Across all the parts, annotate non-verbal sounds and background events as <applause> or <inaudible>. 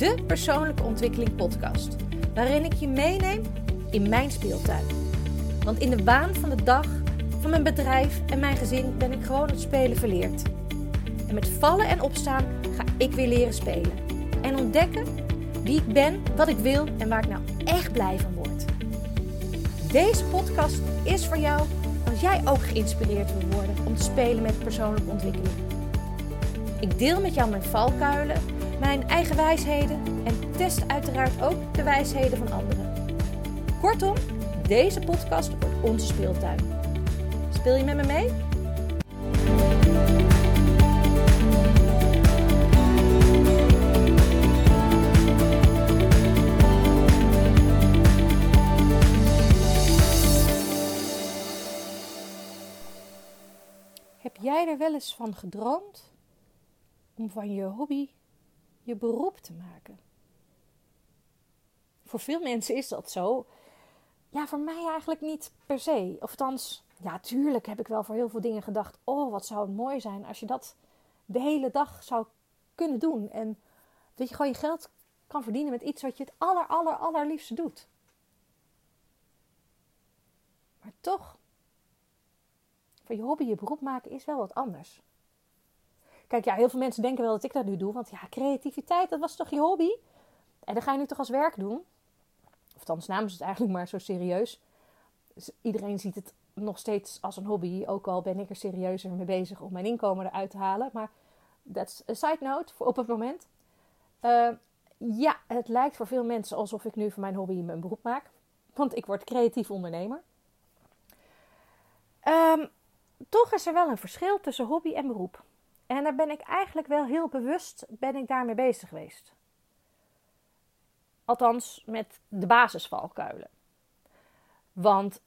de persoonlijke ontwikkeling podcast, waarin ik je meeneem in mijn speeltuin. Want in de waan van de dag, van mijn bedrijf en mijn gezin ben ik gewoon het spelen verleerd. En met vallen en opstaan ga ik weer leren spelen. En ontdekken wie ik ben, wat ik wil en waar ik nou echt blij van word. Deze podcast is voor jou als jij ook geïnspireerd wil worden om te spelen met persoonlijke ontwikkeling. Ik deel met jou mijn valkuilen, mijn eigen wijsheden en test uiteraard ook de wijsheden van anderen. Kortom, deze podcast wordt onze speeltuin. Speel je met me mee? Heb jij er wel eens van gedroomd om van je hobby je beroep te maken? Voor veel mensen is dat zo. Ja, voor mij eigenlijk niet per se. Of althans, ja, tuurlijk heb ik wel voor heel veel dingen gedacht. Oh, wat zou het mooi zijn als je dat de hele dag zou kunnen doen. En dat je gewoon je geld kan verdienen met iets wat je het aller, aller, allerliefste doet. Maar toch, voor je hobby je beroep maken is wel wat anders. Kijk, ja, heel veel mensen denken wel dat ik dat nu doe. Want ja, creativiteit, dat was toch je hobby? En dan ga je nu toch als werk doen? Of namen ze het eigenlijk maar zo serieus. Dus iedereen ziet het nog steeds als een hobby. Ook al ben ik er serieuzer mee bezig om mijn inkomen eruit te halen. Maar that's a side note voor op het moment. Uh, ja, het lijkt voor veel mensen alsof ik nu van mijn hobby mijn beroep maak. Want ik word creatief ondernemer. Um, toch is er wel een verschil tussen hobby en beroep. En daar ben ik eigenlijk wel heel bewust ben ik daarmee bezig geweest. Althans, met de basisvalkuilen. Want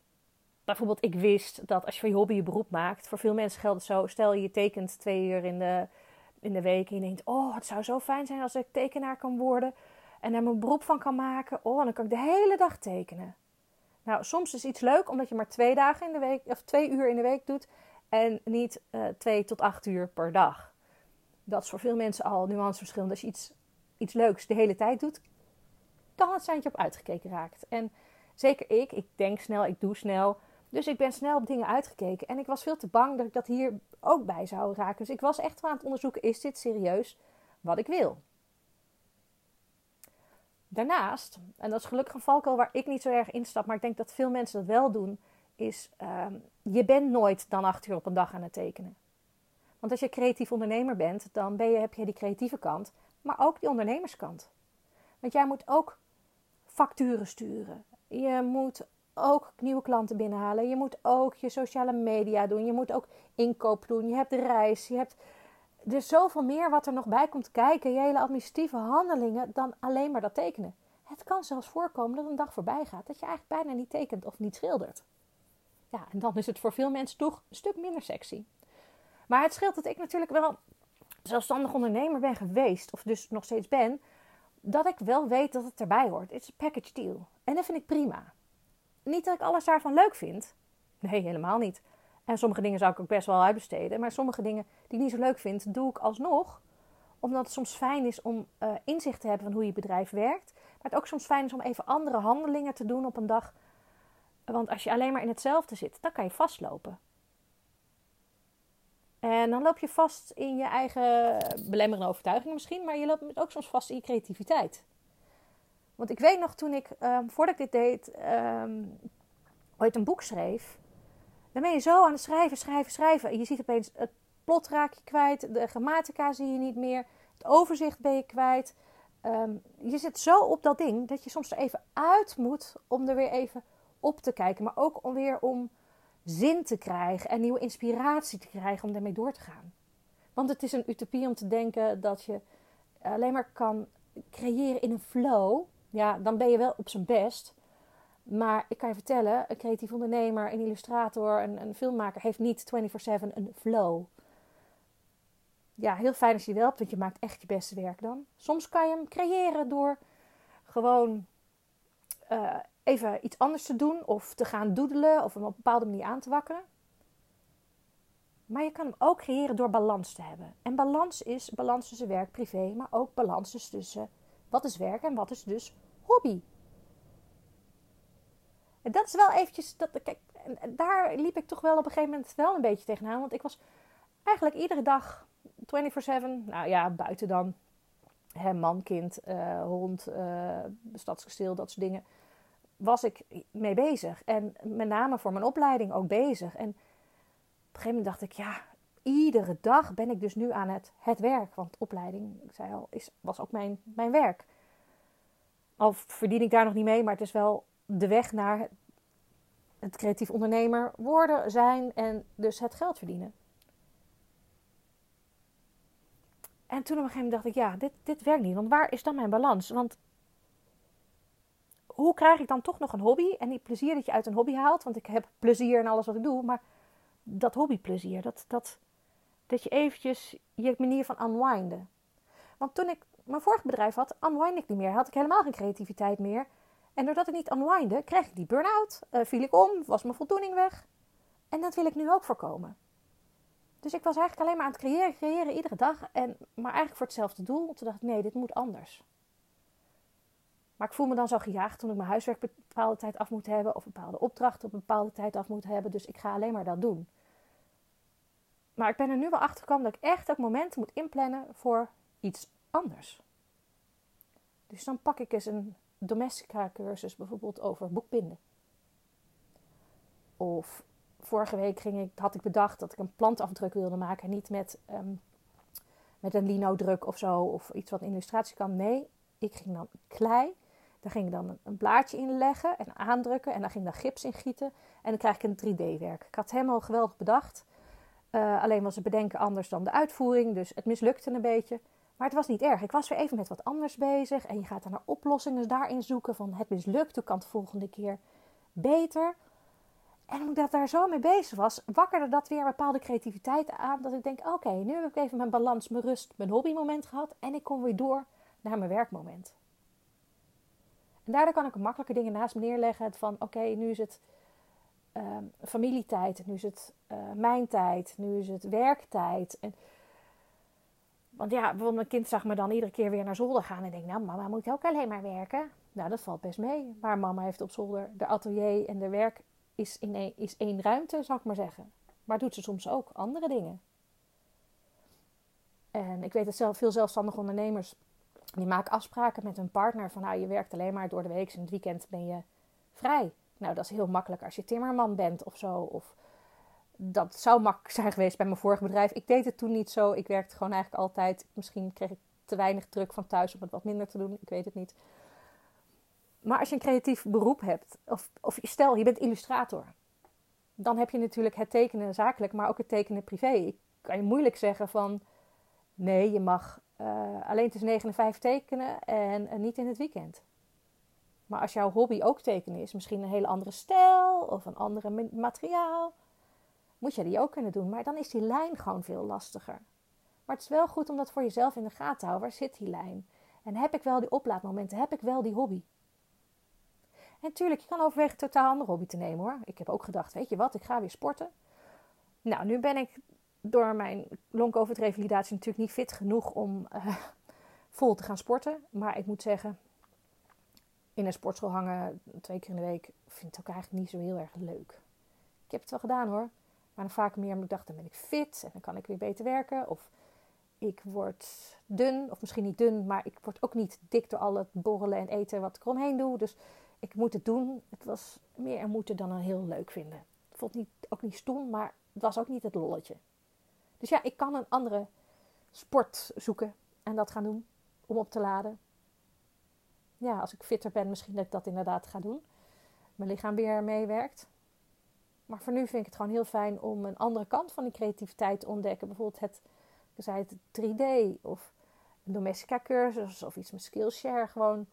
bijvoorbeeld, ik wist dat als je van je hobby je beroep maakt, voor veel mensen geldt het zo: stel je tekent twee uur in de, in de week en je denkt: Oh, het zou zo fijn zijn als ik tekenaar kan worden en daar mijn beroep van kan maken. Oh, dan kan ik de hele dag tekenen. Nou, soms is iets leuk omdat je maar twee dagen in de week of twee uur in de week doet en niet uh, twee tot acht uur per dag. Dat is voor veel mensen al nuanceverschil. Als je iets, iets leuks de hele tijd doet, kan het zijn dat je op uitgekeken raakt. En zeker ik, ik denk snel, ik doe snel. Dus ik ben snel op dingen uitgekeken. En ik was veel te bang dat ik dat hier ook bij zou raken. Dus ik was echt wel aan het onderzoeken: is dit serieus wat ik wil? Daarnaast, en dat is gelukkig een valkuil waar ik niet zo erg instap, maar ik denk dat veel mensen dat wel doen, is um, je bent nooit dan acht uur op een dag aan het tekenen. Want als je creatief ondernemer bent, dan ben je, heb je die creatieve kant, maar ook die ondernemerskant. Want jij moet ook facturen sturen. Je moet ook nieuwe klanten binnenhalen. Je moet ook je sociale media doen. Je moet ook inkoop doen. Je hebt de reis. Je hebt er zoveel meer wat er nog bij komt kijken. Je hele administratieve handelingen dan alleen maar dat tekenen. Het kan zelfs voorkomen dat een dag voorbij gaat dat je eigenlijk bijna niet tekent of niet schildert. Ja, en dan is het voor veel mensen toch een stuk minder sexy. Maar het scheelt dat ik natuurlijk wel zelfstandig ondernemer ben geweest, of dus nog steeds ben, dat ik wel weet dat het erbij hoort. Het is een package deal. En dat vind ik prima. Niet dat ik alles daarvan leuk vind. Nee, helemaal niet. En sommige dingen zou ik ook best wel uitbesteden. Maar sommige dingen die ik niet zo leuk vind, doe ik alsnog. Omdat het soms fijn is om uh, inzicht te hebben van hoe je bedrijf werkt. Maar het ook soms fijn is om even andere handelingen te doen op een dag. Want als je alleen maar in hetzelfde zit, dan kan je vastlopen. En dan loop je vast in je eigen belemmerende overtuigingen misschien, maar je loopt ook soms vast in je creativiteit. Want ik weet nog toen ik, um, voordat ik dit deed, um, ooit een boek schreef. Dan ben je zo aan het schrijven, schrijven, schrijven. En je ziet opeens het plot raak je kwijt, de grammatica zie je niet meer, het overzicht ben je kwijt. Um, je zit zo op dat ding dat je soms er even uit moet om er weer even op te kijken. Maar ook om weer om zin te krijgen en nieuwe inspiratie te krijgen om daarmee door te gaan. Want het is een utopie om te denken dat je alleen maar kan creëren in een flow. Ja, dan ben je wel op zijn best. Maar ik kan je vertellen, een creatief ondernemer, een illustrator, een, een filmmaker heeft niet 24/7 een flow. Ja, heel fijn als je wel hebt, want je maakt echt je beste werk dan. Soms kan je hem creëren door gewoon uh, even iets anders te doen of te gaan doedelen of hem op een bepaalde manier aan te wakkeren. Maar je kan hem ook creëren door balans te hebben. En balans is balans tussen werk, privé, maar ook balans tussen Wat is werk en wat is dus hobby? En dat is wel eventjes, dat, kijk, daar liep ik toch wel op een gegeven moment wel een beetje tegenaan. Want ik was eigenlijk iedere dag 24-7, nou ja, buiten dan hè, man, kind, uh, hond, uh, dat soort dingen, was ik mee bezig. En met name voor mijn opleiding ook bezig. En op een gegeven moment dacht ik, ja, iedere dag ben ik dus nu aan het, het werk. Want opleiding, ik zei al, is, was ook mijn, mijn werk. Al verdien ik daar nog niet mee, maar het is wel de weg naar het creatief ondernemer worden, zijn en dus het geld verdienen. En toen op een gegeven moment dacht ik, ja, dit, dit werkt niet. Want waar is dan mijn balans? Want hoe krijg ik dan toch nog een hobby? En die plezier dat je uit een hobby haalt. Want ik heb plezier in alles wat ik doe. Maar dat hobbyplezier, dat, dat, dat je eventjes je manier van unwinden. Want toen ik mijn vorige bedrijf had, unwind ik niet meer. Had ik helemaal geen creativiteit meer. En doordat ik niet unwinde, kreeg ik die burn-out. Uh, viel ik om, was mijn voldoening weg. En dat wil ik nu ook voorkomen. Dus ik was eigenlijk alleen maar aan het creëren, creëren iedere dag. En, maar eigenlijk voor hetzelfde doel. Toen dacht ik, nee, dit moet anders. Maar ik voel me dan zo gejaagd toen ik mijn huiswerk een bepaalde tijd af moet hebben. Of bepaalde opdrachten op een bepaalde tijd af moet hebben. Dus ik ga alleen maar dat doen. Maar ik ben er nu wel achter gekomen dat ik echt ook momenten moet inplannen voor iets anders. Dus dan pak ik eens een domestica cursus bijvoorbeeld over boekbinden. Of vorige week ging ik, had ik bedacht dat ik een plantafdruk wilde maken. Niet met, um, met een lino-druk of zo, of iets wat een illustratie kan. Nee, ik ging dan klei. Daar ging ik dan een blaadje in leggen en aandrukken. En daar ging dan gips in gieten. En dan krijg ik een 3D-werk. Ik had het helemaal geweldig bedacht. Uh, alleen was het bedenken anders dan de uitvoering. Dus het mislukte een beetje. Maar het was niet erg. Ik was weer even met wat anders bezig. En je gaat dan naar oplossingen daarin zoeken. Van het mislukt, kan het de volgende keer beter? En omdat ik daar zo mee bezig was, wakkerde dat weer een bepaalde creativiteit aan. Dat ik denk, oké, nu heb ik even mijn balans, mijn rust, mijn hobbymoment gehad. En ik kom weer door naar mijn werkmoment. En daardoor kan ik makkelijke dingen naast me neerleggen. Van oké, nu is het uh, familietijd, nu is het uh, mijn tijd, nu is het werktijd. En, want ja, bijvoorbeeld mijn kind zag me dan iedere keer weer naar zolder gaan. En denk, nou mama moet ook alleen maar werken. Nou, dat valt best mee. Maar mama heeft op zolder de atelier en de werk is, in is één ruimte, zou ik maar zeggen. Maar doet ze soms ook andere dingen. En ik weet dat zelf, veel zelfstandige ondernemers, die maken afspraken met hun partner van nou, je werkt alleen maar door de week en het weekend ben je vrij. Nou, dat is heel makkelijk als je timmerman bent of zo. Of dat zou makkelijk zijn geweest bij mijn vorige bedrijf. Ik deed het toen niet zo. Ik werkte gewoon eigenlijk altijd. Misschien kreeg ik te weinig druk van thuis om het wat minder te doen. Ik weet het niet. Maar als je een creatief beroep hebt, of, of stel je bent illustrator, dan heb je natuurlijk het tekenen zakelijk, maar ook het tekenen privé. Ik kan je moeilijk zeggen van nee, je mag uh, alleen tussen 9 en 5 tekenen en, en niet in het weekend. Maar als jouw hobby ook tekenen is, misschien een hele andere stijl of een andere materiaal, moet je die ook kunnen doen. Maar dan is die lijn gewoon veel lastiger. Maar het is wel goed om dat voor jezelf in de gaten te houden. Waar zit die lijn? En heb ik wel die oplaadmomenten? Heb ik wel die hobby? En natuurlijk, je kan overwegen een totaal andere hobby te nemen hoor. Ik heb ook gedacht, weet je wat, ik ga weer sporten. Nou, nu ben ik door mijn long-covid-revalidatie natuurlijk niet fit genoeg om uh, vol te gaan sporten. Maar ik moet zeggen, in een sportschool hangen twee keer in de week vind ik ook eigenlijk niet zo heel erg leuk. Ik heb het wel gedaan hoor. Maar dan vaak meer omdat ik dacht, dan ben ik fit en dan kan ik weer beter werken. Of ik word dun, of misschien niet dun, maar ik word ook niet dik door al het borrelen en eten wat ik eromheen doe. Dus ik moet het doen. Het was meer een moeten dan een heel leuk vinden. Het vond niet, ook niet stom, maar het was ook niet het lolletje. Dus ja, ik kan een andere sport zoeken en dat gaan doen om op te laden. Ja, als ik fitter ben, misschien dat ik dat inderdaad ga doen. Mijn lichaam weer meewerkt. Maar voor nu vind ik het gewoon heel fijn om een andere kant van die creativiteit te ontdekken. Bijvoorbeeld het, ik zei het 3D of een domestica cursus of iets met Skillshare. Gewoon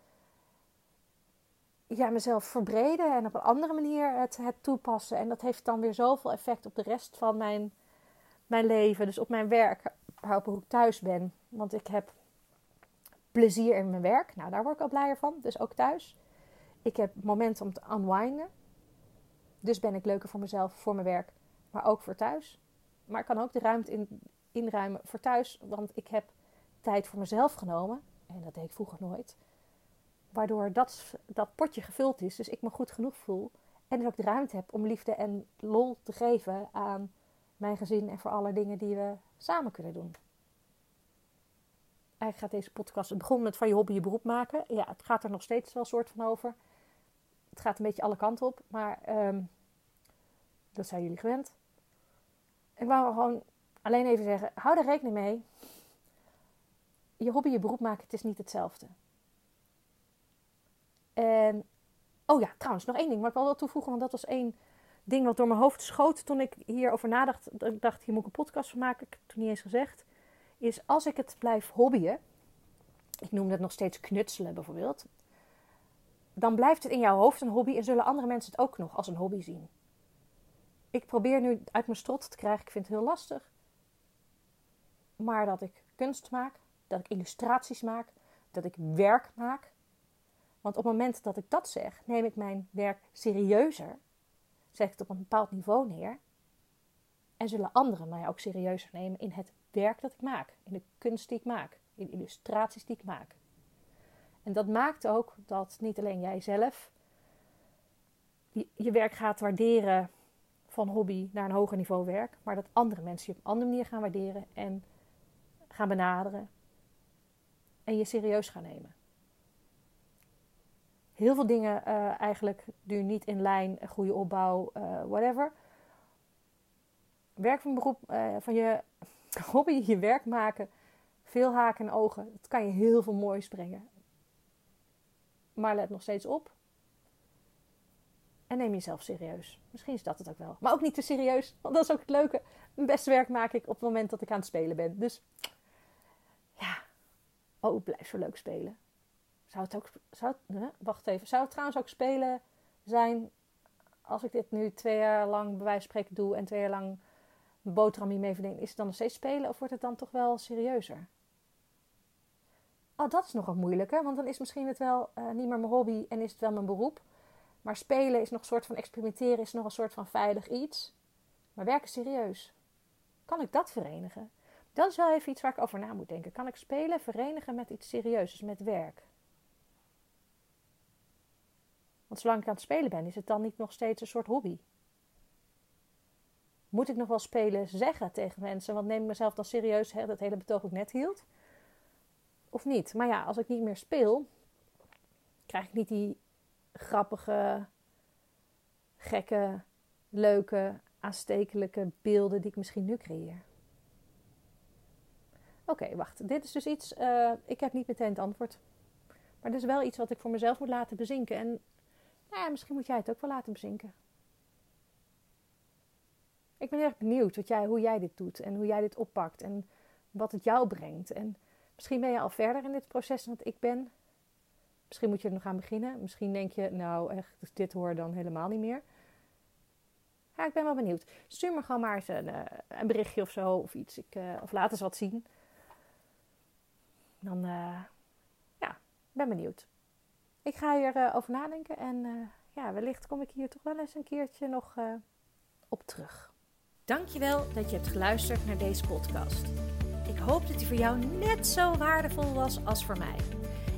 ja, mezelf verbreden en op een andere manier het, het toepassen. En dat heeft dan weer zoveel effect op de rest van mijn, mijn leven. Dus op mijn werk, op hoe ik thuis ben. Want ik heb plezier in mijn werk. Nou, daar word ik al blijer van. Dus ook thuis. Ik heb momenten om te unwinden. Dus ben ik leuker voor mezelf, voor mijn werk, maar ook voor thuis. Maar ik kan ook de ruimte in, inruimen voor thuis, want ik heb tijd voor mezelf genomen. En dat deed ik vroeger nooit. Waardoor dat, dat potje gevuld is, dus ik me goed genoeg voel. En dus ook de ruimte heb om liefde en lol te geven aan mijn gezin en voor alle dingen die we samen kunnen doen. Eigenlijk gaat deze podcast, het begon met van je hobby je beroep maken. Ja, het gaat er nog steeds wel soort van over. Het gaat een beetje alle kanten op, maar um, dat zijn jullie gewend. Ik wou gewoon alleen even zeggen, hou er rekening mee. Je hobby je beroep maken, het is niet hetzelfde. En, oh ja, trouwens, nog één ding wat ik wel wil toevoegen, want dat was één ding wat door mijn hoofd schoot toen ik hierover nadacht. Ik dacht, hier moet ik een podcast van maken. Ik heb het toen niet eens gezegd. Is als ik het blijf hobbyen, ik noem dat nog steeds knutselen bijvoorbeeld, dan blijft het in jouw hoofd een hobby en zullen andere mensen het ook nog als een hobby zien. Ik probeer nu uit mijn strot te krijgen, ik vind het heel lastig, maar dat ik kunst maak, dat ik illustraties maak, dat ik werk maak. Want op het moment dat ik dat zeg, neem ik mijn werk serieuzer zet ik het op een bepaald niveau neer. En zullen anderen mij ook serieuzer nemen in het werk dat ik maak, in de kunst die ik maak, in de illustraties die ik maak. En dat maakt ook dat niet alleen jijzelf je, je werk gaat waarderen van hobby naar een hoger niveau werk, maar dat andere mensen je op een andere manier gaan waarderen en gaan benaderen en je serieus gaan nemen heel veel dingen uh, eigenlijk nu niet in lijn, goede opbouw, uh, whatever. Werk van beroep, van je <laughs> hobby, je werk maken, veel haken en ogen. Dat kan je heel veel moois brengen. Maar let nog steeds op. En neem jezelf serieus. Misschien is dat het ook wel. Maar ook niet te serieus, want dat is ook het leuke. Mijn beste werk maak ik op het moment dat ik aan het spelen ben. Dus ja, oh, blijf zo leuk spelen. Zou het ook. Zou wacht even. Zou het trouwens ook spelen zijn. Als ik dit nu twee jaar lang bij wijze van doe. en twee jaar lang mijn boterham hiermee verdien. Is het dan nog steeds spelen of wordt het dan toch wel serieuzer? Oh, dat is nog wat moeilijker. Want dan is misschien het wel uh, niet meer mijn hobby en is het wel mijn beroep. Maar spelen is nog een soort van experimenteren, is nog een soort van veilig iets. Maar werken serieus. Kan ik dat verenigen? Dat is wel even iets waar ik over na moet denken. Kan ik spelen verenigen met iets serieus, dus met werk? Want zolang ik aan het spelen ben, is het dan niet nog steeds een soort hobby? Moet ik nog wel spelen zeggen tegen mensen? Want neem ik mezelf dan serieus, hè, dat hele betoog ik net hield? Of niet? Maar ja, als ik niet meer speel, krijg ik niet die grappige, gekke, leuke, aanstekelijke beelden die ik misschien nu creëer. Oké, wacht. Dit is dus iets. Uh, ik heb niet meteen het antwoord. Maar dit is wel iets wat ik voor mezelf moet laten bezinken. En nou ja, misschien moet jij het ook wel laten bezinken. Ik ben erg benieuwd wat jij, hoe jij dit doet en hoe jij dit oppakt en wat het jou brengt. En misschien ben je al verder in dit proces dan ik ben. Misschien moet je er nog aan beginnen. Misschien denk je, nou echt, dus dit hoor dan helemaal niet meer. Ja, ik ben wel benieuwd. Stuur me gewoon maar eens een, eh, een berichtje of zo of iets. Ik, uh, of laat eens wat zien. Dan, uh, ja, ben benieuwd. Ik ga hierover uh, over nadenken en uh, ja, wellicht kom ik hier toch wel eens een keertje nog uh, op terug. Dankjewel dat je hebt geluisterd naar deze podcast. Ik hoop dat die voor jou net zo waardevol was als voor mij.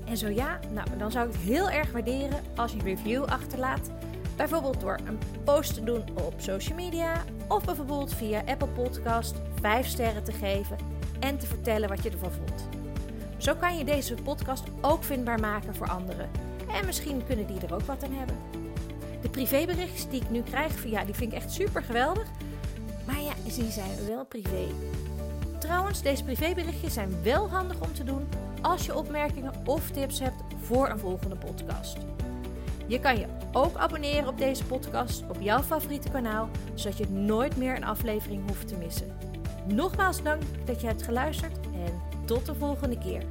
En zo ja, nou, dan zou ik het heel erg waarderen als je een review achterlaat. Bijvoorbeeld door een post te doen op social media of bijvoorbeeld via Apple Podcast 5 sterren te geven en te vertellen wat je ervan vond. Zo kan je deze podcast ook vindbaar maken voor anderen en misschien kunnen die er ook wat aan hebben. De privéberichtjes die ik nu krijg, ja, die vind ik echt super geweldig. Maar ja, die zijn wel privé. Trouwens, deze privéberichtjes zijn wel handig om te doen als je opmerkingen of tips hebt voor een volgende podcast. Je kan je ook abonneren op deze podcast op jouw favoriete kanaal, zodat je nooit meer een aflevering hoeft te missen. Nogmaals dank dat je hebt geluisterd en tot de volgende keer.